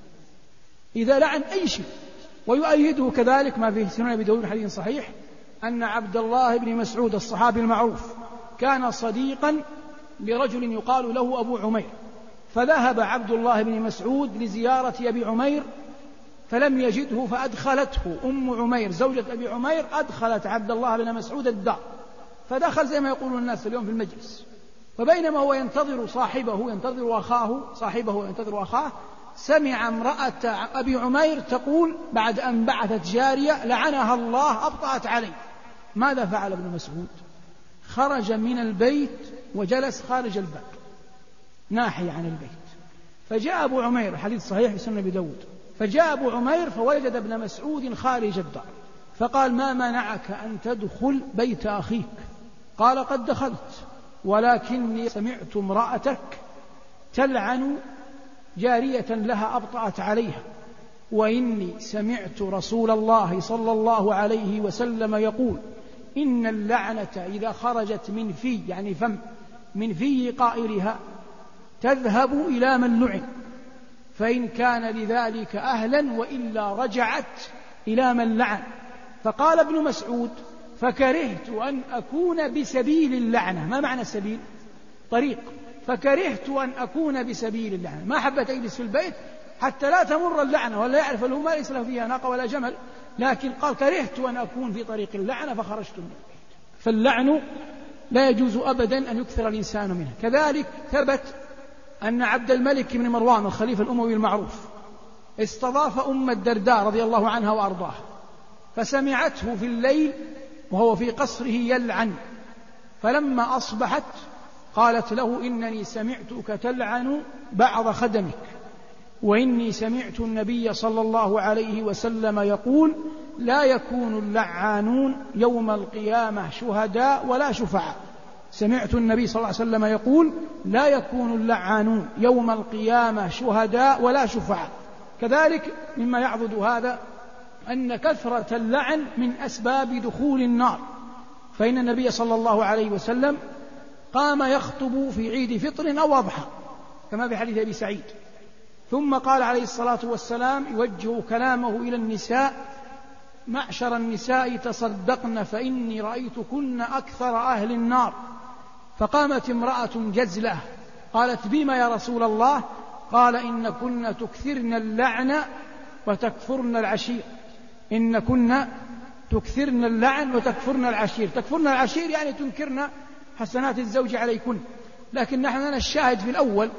إذا لعن أي شيء. ويؤيده كذلك ما في سنن أبي داود حديث صحيح. أن عبد الله بن مسعود الصحابي المعروف كان صديقا لرجل يقال له أبو عمير فذهب عبد الله بن مسعود لزيارة أبي عمير فلم يجده فأدخلته. أم عمير زوجة أبي عمير أدخلت عبد الله بن مسعود الدار فدخل زي ما يقولون الناس اليوم في المجلس. فبينما هو ينتظر صاحبه ينتظر أخاه صاحبه ينتظر أخاه سمع امرأة أبي عمير تقول بعد أن بعثت جارية لعنها الله أبطأت عليه. ماذا فعل ابن مسعود؟ خرج من البيت وجلس خارج الباب ناحية عن البيت. فجاء أبو عمير حديث صحيح في سنة أبي داود. فجاء أبو عمير فوجد ابن مسعود خارج الدار. فقال ما منعك أن تدخل بيت أخيك؟ قال قد دخلت ولكني سمعت امرأتك تلعن جارية لها أبطأت عليها وإني سمعت رسول الله صلى الله عليه وسلم يقول إن اللعنة إذا خرجت من في يعني فم من في قائلها تذهب إلى من لعن فإن كان لذلك أهلا وإلا رجعت إلى من لعن. فقال ابن مسعود فكرهت أن أكون بسبيل اللعنة. ما معنى السبيل طريق. فكرهت أن أكون بسبيل اللعنة. ما حبت أجلس في البيت حتى لا تمر اللعنة ولا يعرف ما ليس له فيها ناقة ولا جمل. لكن قال كرهت أن أكون في طريق اللعنة فخرجت من البيت. فاللعن لا يجوز أبدا أن يكثر الإنسان منه كذلك ثبت أن عبد الملك بن مروان الخليفة الأموي المعروف استضاف أم الدرداء رضي الله عنها وأرضاها فسمعته في الليل وهو في قصره يلعن. فلما أصبحت قالت له إنني سمعتك تلعن بعض خدمك وإني سمعت النبي صلى الله عليه وسلم يقول لا يكون اللعانون يوم القيامة شهداء ولا شفعاء. سمعت النبي صلى الله عليه وسلم يقول لا يكون اللعانون يوم القيامة شهداء ولا شفعاء. كذلك مما يعضد هذا أن كثرة اللعن من أسباب دخول النار. فإن النبي صلى الله عليه وسلم قام يخطب في عيد فطر أو أضحى كما في حديث أبي سعيد. ثم قال عليه الصلاة والسلام يوجه كلامه إلى النساء معشر النساء تصدقن فإني رأيتكن أكثر أهل النار. فقامت امرأة جزلة قالت بما يا رسول الله؟ قال إن كن تكثرن اللعن وتكفرن العشير. إن كن تكثرن اللعن وتكفرن العشير. تكفرن العشير يعني تنكرن حسنات الزوج عليكن. لكن نحن الشاهد في الأول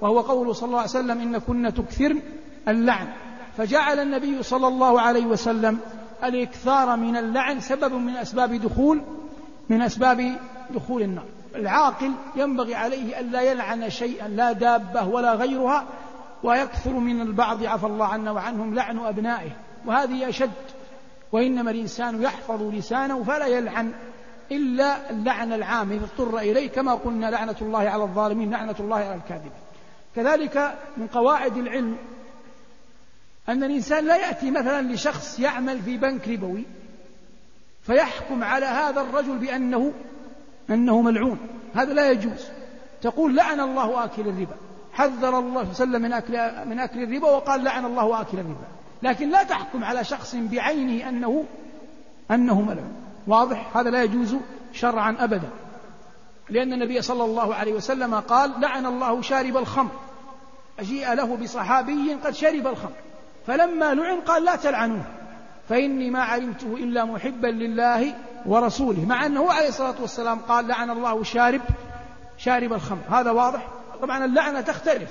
وهو قوله صلى الله عليه وسلم إن كن تكثرن اللعن. فجعل النبي صلى الله عليه وسلم الإكثار من اللعن سبب من أسباب دخول من أسباب دخول النار. العاقل ينبغي عليه ألا يلعن شيئا لا دابة ولا غيرها ويكثر من البعض عفى الله عنا وعنهم لعن أبنائه. وهذه أشد وإنما الإنسان يحفظ لسانه فلا يلعن إلا اللعن العام. إذا اضطر إليه كما قلنا لعنة الله على الظالمين لعنة الله على الكاذبين. كذلك من قواعد العلم أن الإنسان لا يأتي مثلا لشخص يعمل في بنك ربوي فيحكم على هذا الرجل بأنه أنه ملعون. هذا لا يجوز. تقول لعن الله آكل الربا. حذر الله صلى الله عليه وسلم من أكل, من أكل الربا وقال لعن الله آكل الربا. لكن لا تحكم على شخص بعينه أنه أنه ملعون. واضح؟ هذا لا يجوز شرعا أبدا. لأن النبي صلى الله عليه وسلم قال لعن الله شارب الخمر. أجيء له بصحابي قد شرب الخمر. فلما لعن قال لا تلعنوه فإني ما علمته إلا محبا لله ورسوله مع أنه عليه الصلاة والسلام قال لعن الله شارب شارب الخمر هذا واضح؟ طبعا اللعنة تختلف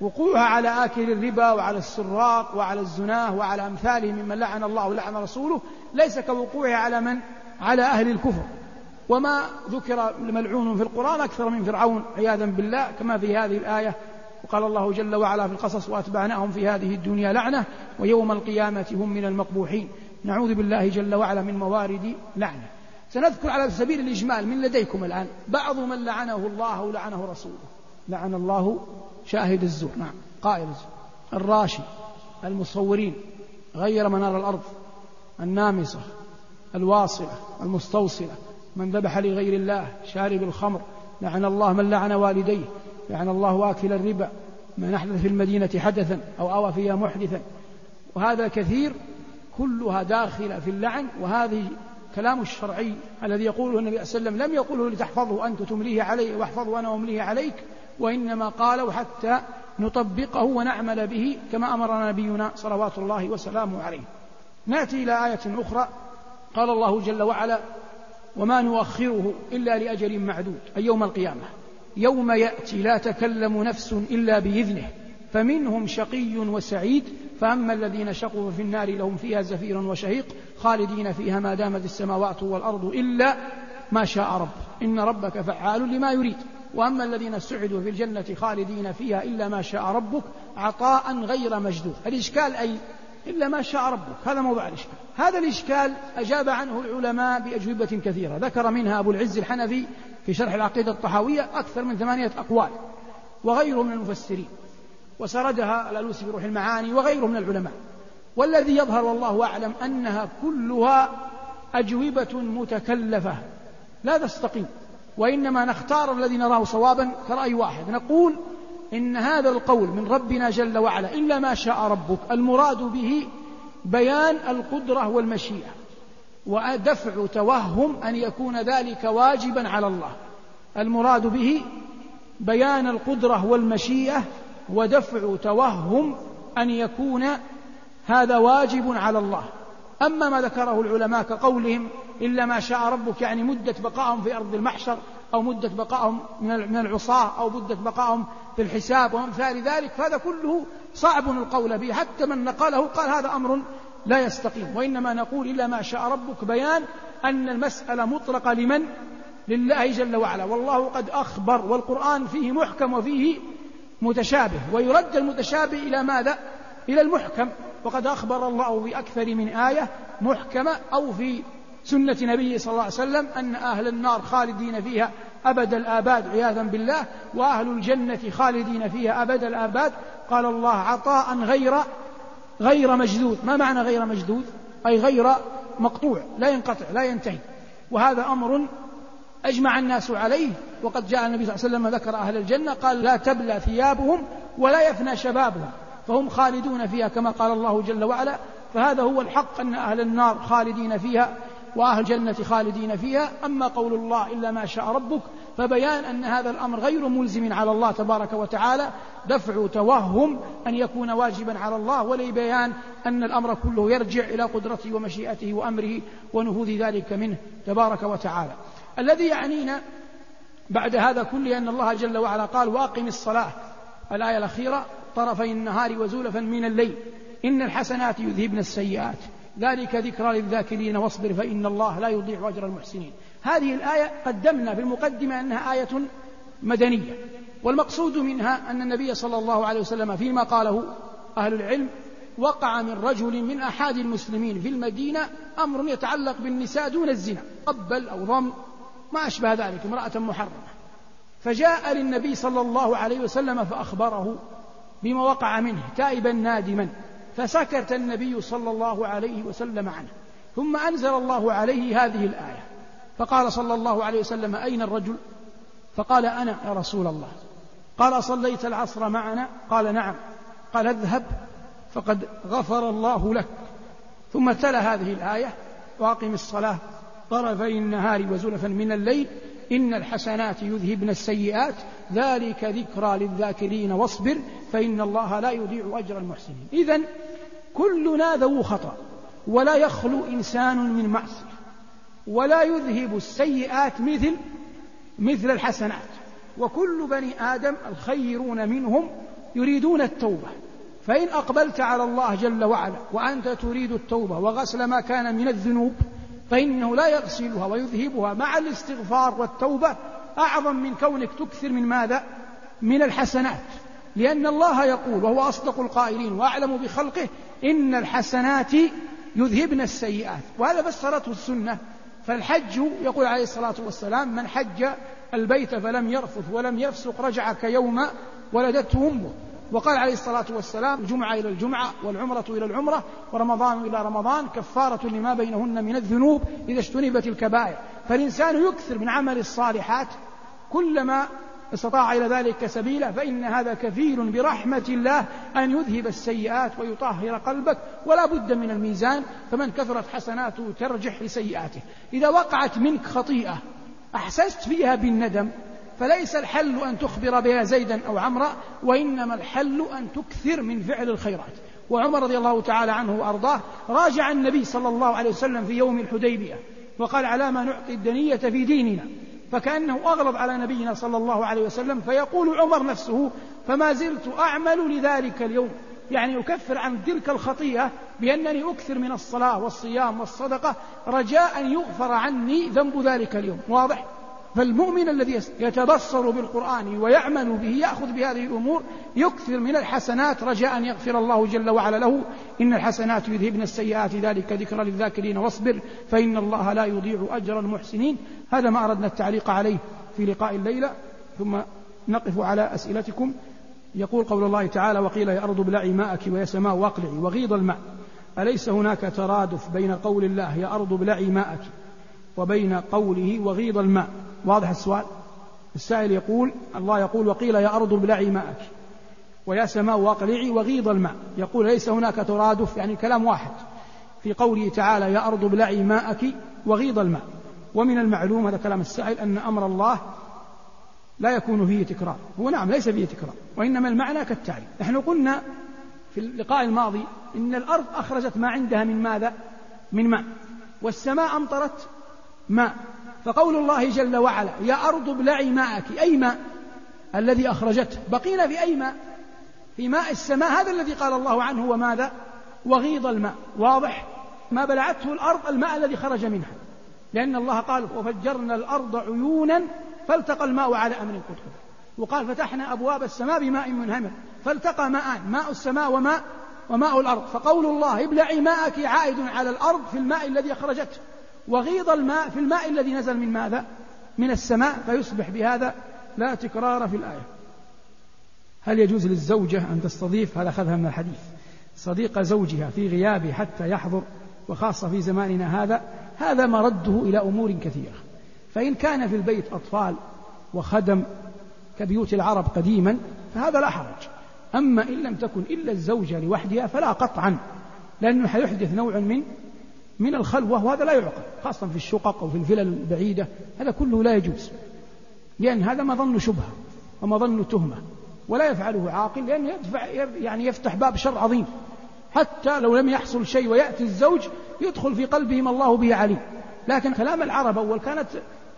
وقوعها على آكل الربا وعلى السراق وعلى الزناه وعلى أمثاله ممن لعن الله ولعن رسوله ليس كوقوعها على من؟ على أهل الكفر. وما ذكر ملعون في القرآن أكثر من فرعون عياذا بالله كما في هذه الآية. وقال الله جل وعلا في القصص وأتبعناهم في هذه الدنيا لعنة ويوم القيامة هم من المقبوحين. نعوذ بالله جل وعلا من موارد لعنة. سنذكر على سبيل الإجمال من لديكم الآن. بعض من لعنه الله ولعنه رسوله. لعن الله شاهد الزور. نعم. قائل الزور. الراشي المصورين غير منار الأرض النامصة الواصلة المستوصلة من ذبح لغير الله شارب الخمر لعن الله من لعن والديه لعن الله واكل الربا من أحدث في المدينة حدثا أو أوى فيها محدثا. وهذا كثير كلها داخلة في اللعن وهذه كلام الشرعي الذي يقوله النبي صلى الله عليه وسلم لم يقوله لتحفظه أنت تمليه علي واحفظه أنا أمليه عليك وإنما قاله حتى نطبقه ونعمل به كما أمرنا نبينا صلوات الله وسلامه عليه. نأتي إلى آية أخرى. قال الله جل وعلا وما نؤخره إلا لأجل معدود أي يوم القيامة. يوم يأتي لا تكلم نفس إلا بإذنه فمنهم شقي وسعيد فأما الذين شقوا في النار لهم فيها زفير وشهيق خالدين فيها ما دامت السماوات والأرض إلا ما شاء رب. إن ربك فعال لما يريد. وأما الذين سعدوا في الجنة خالدين فيها إلا ما شاء ربك عطاء غير مجدود الإشكال أي؟ إلا ما شاء ربك. هذا موضوع الإشكال. هذا الإشكال أجاب عنه العلماء بأجوبة كثيرة. ذكر منها أبو العز الحنفي في شرح العقيدة الطحاوية أكثر من ثمانية أقوال وغيره من المفسرين وسردها الألوسي في روح المعاني وغيره من العلماء. والذي يظهر والله أعلم أنها كلها أجوبة متكلفة. لا تستقيم وإنما نختار الذي نراه صوابا كرأي واحد. نقول إن هذا القول من ربنا جل وعلا إلا ما شاء ربك المراد به بيان القدرة والمشيئة. ودفع توهم أن يكون ذلك واجبا على الله. المراد به بيان القدرة والمشيئة ودفع توهم أن يكون هذا واجب على الله. أما ما ذكره العلماء كقولهم إلا ما شاء ربك يعني مدة بقائهم في أرض المحشر أو مدة بقائهم من العصاة أو مدة بقائهم في الحساب وأمثال ذلك فهذا كله صعب القول به. حتى من نقله قال هذا أمر لا يستقيم وإنما نقول إلا ما شاء ربك بيان أن المسألة مطلقة لمن؟ لله جل وعلا. والله قد أخبر والقرآن فيه محكم وفيه متشابه ويرد المتشابه إلى ماذا؟ إلى المحكم. وقد أخبر الله في أكثر من آية محكمة أو في سنة نبيه صلى الله عليه وسلم أن أهل النار خالدين فيها أبد الآباد عياذا بالله وأهل الجنة خالدين فيها أبد الآباد. قال الله عطاء غير غير مجدود ما معنى غير مجدود أي غير مقطوع لا ينقطع لا ينتهي. وهذا أمر أجمع الناس عليه. وقد جاء النبي صلى الله عليه وسلم ذكر أهل الجنة قال لا تبلى ثيابهم ولا يفنى شبابهم فهم خالدون فيها كما قال الله جل وعلا. فهذا هو الحق أن أهل النار خالدين فيها وأهل الجنة خالدين فيها. أما قول الله إلا ما شاء ربك فبيان أن هذا الأمر غير ملزم على الله تبارك وتعالى. دفع توهم أن يكون واجبا على الله ولبيان أن الأمر كله يرجع إلى قدرته ومشيئته وأمره ونفوذ ذلك منه تبارك وتعالى. الذي يعنينا بعد هذا كله أن الله جل وعلا قال وأقم الصلاة. الآية الأخيرة طرفي النهار وزولفا من الليل إن الحسنات يذهبن السيئات. ذلك ذكرى للذاكرين واصبر فإن الله لا يضيع أجر المحسنين. هذه الآية قدمنا في المقدمة أنها آية مدنية والمقصود منها أن النبي صلى الله عليه وسلم فيما قاله أهل العلم وقع من رجل من أحد المسلمين في المدينة أمر يتعلق بالنساء دون الزنا قبل أو ضم ما أشبه ذلك امرأة محرمة. فجاء للنبي صلى الله عليه وسلم فأخبره بما وقع منه تائبا نادما فسكت النبي صلى الله عليه وسلم عنه ثم أنزل الله عليه هذه الآية. فقال صلى الله عليه وسلم أين الرجل؟ فقال أنا يا رسول الله. قال صليت العصر معنا؟ قال نعم. قال اذهب فقد غفر الله لك. ثم تلا هذه الآية وأقم الصلاة. طرفي النهار وزلفا من الليل إن الحسنات يذهبن السيئات. ذلك ذكرى للذاكرين واصبر فإن الله لا يضيع أجر المحسنين. إذا كلنا ذو خطأ ولا يخلو إنسان من معصية. ولا يذهب السيئات مثل مثل الحسنات. وكل بني آدم الخيرون منهم يريدون التوبة. فإن أقبلت على الله جل وعلا وأنت تريد التوبة وغسل ما كان من الذنوب فإنه لا يغسلها ويذهبها مع الاستغفار والتوبة أعظم من كونك تكثر من ماذا؟ من الحسنات. لأن الله يقول وهو أصدق القائلين وأعلم بخلقه إن الحسنات يذهبن السيئات. وهذا فسرته السنة. فالحج يقول عليه الصلاة والسلام من حج البيت فلم يرفث ولم يفسق رجع كيوم ولدته أمه. وقال عليه الصلاة والسلام الجمعة إلى الجمعة والعمرة إلى العمرة ورمضان إلى رمضان كفارة لما بينهن من الذنوب إذا اجتنبت الكبائر. فالإنسان يكثر من عمل الصالحات كلما استطاع إلى ذلك سبيلا فإن هذا كفيل برحمة الله أن يذهب السيئات ويطهر قلبك ولا بد من الميزان فمن كثرت حسناته ترجح لسيئاته. إذا وقعت منك خطيئة أحسست فيها بالندم فليس الحل أن تخبر بها زيدا أو عمرا وإنما الحل أن تكثر من فعل الخيرات. وعمر رضي الله تعالى عنه وأرضاه راجع النبي صلى الله عليه وسلم في يوم الحديبية وقال على ما نعطي الدنية في ديننا فكأنه أغلب على نبينا صلى الله عليه وسلم فيقول عمر نفسه فما زلت أعمل لذلك اليوم يعني أكفر عن تلك الخطيئة بأنني أكثر من الصلاة والصيام والصدقة رجاء أن يغفر عني ذنب ذلك اليوم واضح؟ فالمؤمن الذي يتبصر بالقرآن ويعمل به يأخذ بهذه الأمور يكثر من الحسنات رجاء أن يغفر الله جل وعلا له. إن الحسنات يذهبن السيئات ذلك ذكرى للذاكرين واصبر فإن الله لا يضيع أجر المحسنين. هذا ما أردنا التعليق عليه في لقاء الليلة. ثم نقف على أسئلتكم. يقول قول الله تعالى وقيل يا أرض ابلعي ماءك ويا سماء واقلعي وغيض الماء أليس هناك ترادف بين قول الله يا أرض ابلعي ماءك وبين قوله وغيض الماء؟ واضح السؤال؟ السائل يقول الله يقول وقيل يا أرض ابلعي ماءك ويا سماء واقلعي وغيض الماء. يقول ليس هناك ترادف يعني كلام واحد في قوله تعالى يا أرض ابلعي ماءك وغيض الماء. ومن المعلوم هذا كلام السائل أن أمر الله لا يكون فيه تكرار. هو نعم ليس فيه تكرار وإنما المعنى كالتالي. نحن قلنا في اللقاء الماضي إن الأرض أخرجت ما عندها من ماذا؟ من ماء. والسماء أمطرت ماء. فقول الله جل وعلا يا أرض ابلعي ماءك أي ماء؟ الذي أخرجته. بقينا في أي ماء؟ في ماء السماء هذا الذي قال الله عنه وماذا وغيض الماء. واضح؟ ما بلعته الأرض الماء الذي خرج منها. لأن الله قال وفجرنا الأرض عيونا فالتقى الماء على أمر قد وقال فتحنا أبواب السماء بماء منهمر فالتقى ماءان ماء السماء وماء وماء الأرض فقول الله ابلعي ماءك عائد على الأرض في الماء الذي أخرجته وغيض الماء في الماء الذي نزل من ماذا؟ من السماء فيصبح بهذا لا تكرار في الآية. هل يجوز للزوجة أن تستضيف؟ هذا أخذها من الحديث. صديق زوجها في غيابه حتى يحضر وخاصة في زماننا هذا هذا مرده إلى أمور كثيرة. فإن كان في البيت أطفال وخدم كبيوت العرب قديما فهذا لا حرج. أما إن لم تكن إلا الزوجة لوحدها فلا قطعا لأنه حيحدث نوع من من الخلوة وهذا لا يعقل خاصة في الشقق أو في الفلل البعيدة هذا كله لا يجوز لأن هذا مظن شبهة ومظن تهمة ولا يفعله عاقل لأنه يدفع يعني يفتح باب شر عظيم حتى لو لم يحصل شيء ويأتي الزوج يدخل في قلبه ما الله به عليم. لكن كلام العرب أول كانت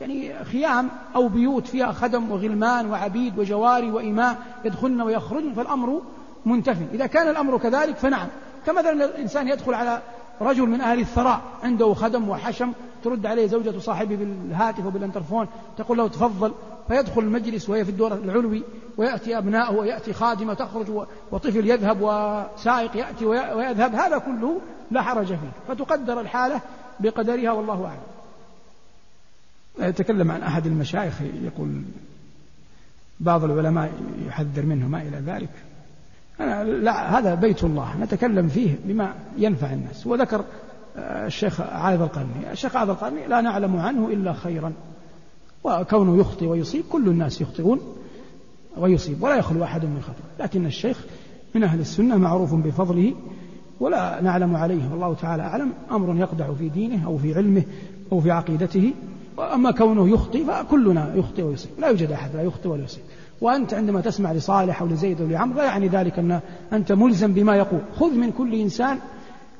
يعني خيام أو بيوت فيها خدم وغلمان وعبيد وجواري وإماء يدخلن ويخرجن فالأمر منتفي إذا كان الأمر كذلك فنعم. كمثلا الإنسان يدخل على رجل من أهل الثراء عنده خدم وحشم ترد عليه زوجة صاحبه بالهاتف وبالإنترفون تقول له تفضل فيدخل المجلس وهي في الدور العلوي ويأتي أبناؤه ويأتي خادمة تخرج وطفل يذهب وسائق يأتي ويذهب هذا كله لا حرج فيه. فتقدر الحالة بقدرها والله أعلم. يتكلم عن أحد المشايخ يقول بعض العلماء يحذر منه ما إلى ذلك. أنا لا هذا بيت الله. نتكلم فيه بما ينفع الناس. وذكر آه، الشيخ عايض القرني. الشيخ عايض القرني لا نعلم عنه إلا خيرا. وكونه يخطئ ويصيب كل الناس يخطئون ويصيب ولا يخلو أحد من خطأ لكن الشيخ من أهل السنة معروف بفضله ولا نعلم عليه. والله تعالى أعلم. أمر يقدح في دينه أو في علمه أو في عقيدته. وأما كونه يخطئ فكلنا يخطئ ويصيب. لا يوجد أحد لا يخطئ ولا يصيب. وأنت عندما تسمع لصالح أو لزيد أو لعمر لا يعني ذلك أن أنت ملزم بما يقول. خذ من كل إنسان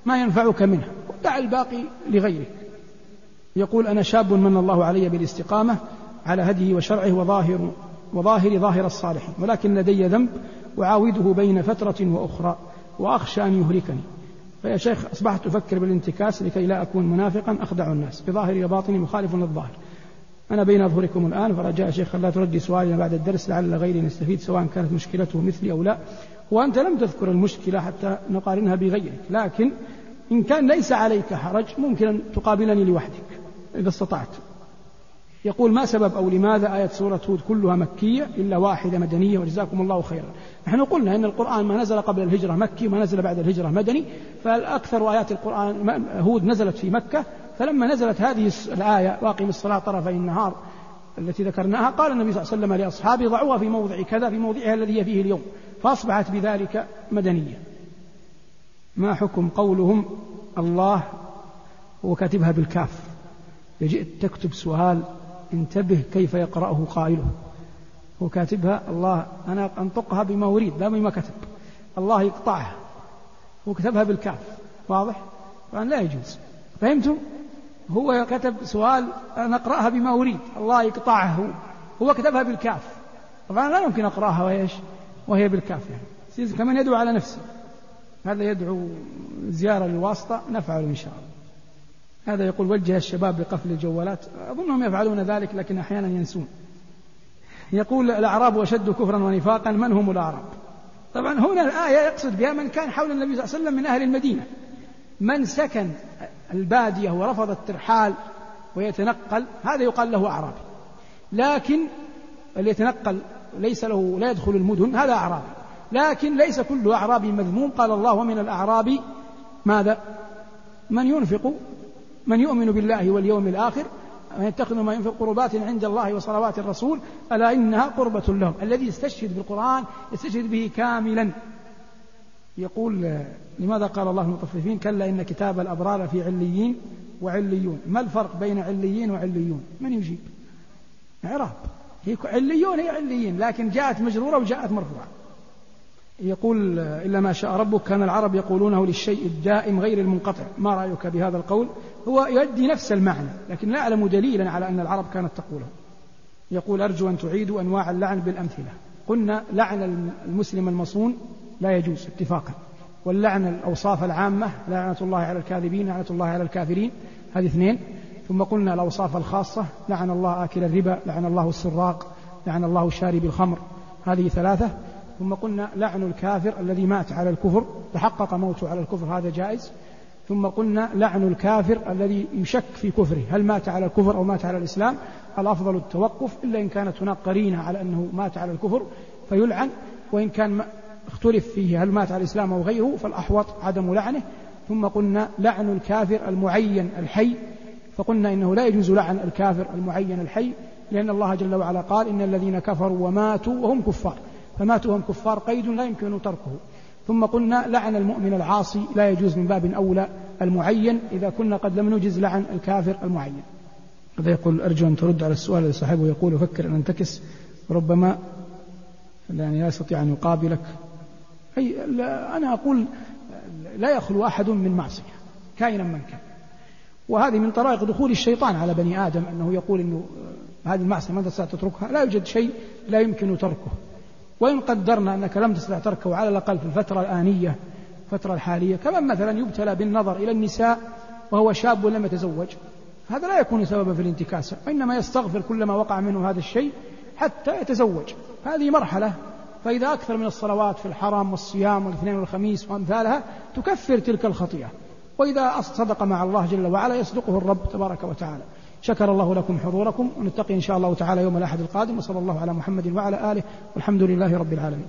ما ينفعك منه ودع الباقي لغيرك يقول أنا شاب من الله علي بالاستقامة على هديه وشرعه وظاهر وظاهر ظاهر الصالحين ولكن لدي ذنب أعاوده بين فترة وأخرى وأخشى أن يهلكني. فيا شيخ أصبحت أفكر بالانتكاس لكي لا أكون منافقا أخدع الناس. بظاهري وباطني مخالف للظاهر. أنا بين أظهركم الآن فرجاء شيخ لا تردي سؤالي بعد الدرس لعل غيري يستفيد سواء كانت مشكلته مثلي أو لا. وأنت لم تذكر المشكلة حتى نقارنها بغيرك لكن إن كان ليس عليك حرج ممكن أن تقابلني لوحدك إذا استطعت. يقول ما سبب أو لماذا آية سورة هود كلها مكية إلا واحدة مدنية وجزاكم الله خيرا. نحن قلنا أن القرآن ما نزل قبل الهجرة مكي وما نزل بعد الهجرة مدني فالأكثر آيات القرآن هود نزلت في مكة فلما نزلت هذه الآية واقم الصلاة طرفي النهار التي ذكرناها قال النبي صلى الله عليه وسلم لأصحابه ضعوها في موضع كذا في موضعها الذي هي فيه اليوم. فأصبحت بذلك مدنية. ما حكم قولهم؟ الله هو كاتبها بالكاف. جئت تكتب سؤال انتبه كيف يقرأه قائله. هو كاتبها الله أنا أنطقها بما أريد لا بما كتب. الله يقطعها. هو كتبها بالكاف. واضح؟ طبعا لا يجوز. فهمتم؟ هو كتب سؤال أنا أقرأها بما أريد الله يقطعه. هو كتبها بالكاف. طبعا لا يمكن أقرأها وإيش؟ وهي بالكاف يعني. كمان يدعو على نفسه؟ هذا يدعو زيارة للواسطة نفعل إن شاء الله. هذا يقول وجه الشباب بقفل الجوالات. أظنهم يفعلون ذلك لكن أحيانا ينسون. يقول الأعراب أشد كفرا ونفاقا من هم الأعراب؟ طبعا هنا الآية يقصد بها من كان حول النبي صلى الله عليه وسلم من أهل المدينة. من سكن البادية ورفض الترحال ويتنقل هذا يقال له أعرابي. لكن اللي يتنقل ليس له لا يدخل المدن هذا أعرابي. لكن ليس كل أعرابي مذموم. قال الله ومن الأعراب ماذا؟ من ينفق من يؤمن بالله واليوم الآخر من يتخذ ما ينفق قربات عند الله وصلوات الرسول ألا إنها قربة لهم؟ الذي يستشهد بالقرآن يستشهد به كاملا. يقول لماذا قال الله المطففين كلا إن كتاب الأبرار في عليين وعليون؟ ما الفرق بين عليين وعليون؟ من يجيب؟ إعراب هي عليون هي عليين لكن جاءت مجرورة وجاءت مرفوعة. يقول إلا ما شاء ربك كان العرب يقولونه للشيء الدائم غير المنقطع. ما رأيك بهذا القول؟ هو يؤدي نفس المعنى لكن لا أعلم دليلا على أن العرب كانت تقوله. يقول أرجو أن تعيدوا أنواع اللعن بالأمثلة. قلنا لعن المسلم المصون لا يجوز اتفاقا. واللعن الأوصاف العامة لعنة الله على الكاذبين لعنة الله على الكافرين هذه اثنين. ثم قلنا الأوصاف الخاصة لعن الله آكل الربا لعن الله السراق لعن الله شارب الخمر هذه ثلاثة. ثم قلنا لعن الكافر الذي مات على الكفر تحقق موته على الكفر هذا جائز. ثم قلنا لعن الكافر الذي يشك في كفره هل مات على الكفر أو مات على الإسلام؟ الأفضل التوقف إلا إن كانت هناك قرينة على أنه مات على الكفر فيلعن. وإن كان اختلف فيه هل مات على الإسلام أو غيره؟ فالأحوط عدم لعنه. ثم قلنا لعن الكافر المعين الحي فقلنا إنه لا يجوز لعن الكافر المعين الحي لأن الله جل وعلا قال إن الذين كفروا وماتوا وهم كفار فماتوا وهم كفار قيد لا يمكن تركه ثم قلنا لعن المؤمن العاصي لا يجوز من باب أولى المعين إذا كنا قد لم نجز لعن الكافر المعين. هذا يقول أرجو أن ترد على السؤال الذي صاحبه يقول أفكر أن أنتكس ربما يعني لا يستطيع أن يقابلك. أي أنا أقول لا يخلو أحد من معصية كائنا من كان. وهذه من طرائق دخول الشيطان على بني آدم أنه يقول أنه هذه المعصية ما تستطيع تتركها لا يوجد شيء لا يمكن تركه. وإن قدرنا أنك لم تستطع تركه على الأقل في الفترة الآنية الفترة الحالية كمن مثلا يبتلى بالنظر إلى النساء وهو شاب لم يتزوج؟ هذا لا يكون سببا في الانتكاسة وإنما يستغفر كلما وقع منه هذا الشيء حتى يتزوج. هذه مرحلة فإذا أكثر من الصلوات في الحرم والصيام والاثنين والخميس وأمثالها تكفر تلك الخطيئة. وإذا صدق مع الله جل وعلا يصدقه الرب تبارك وتعالى. شكر الله لكم حضوركم ونتقي إن شاء الله تعالى يوم الأحد القادم وصلى الله على محمد وعلى آله والحمد لله رب العالمين.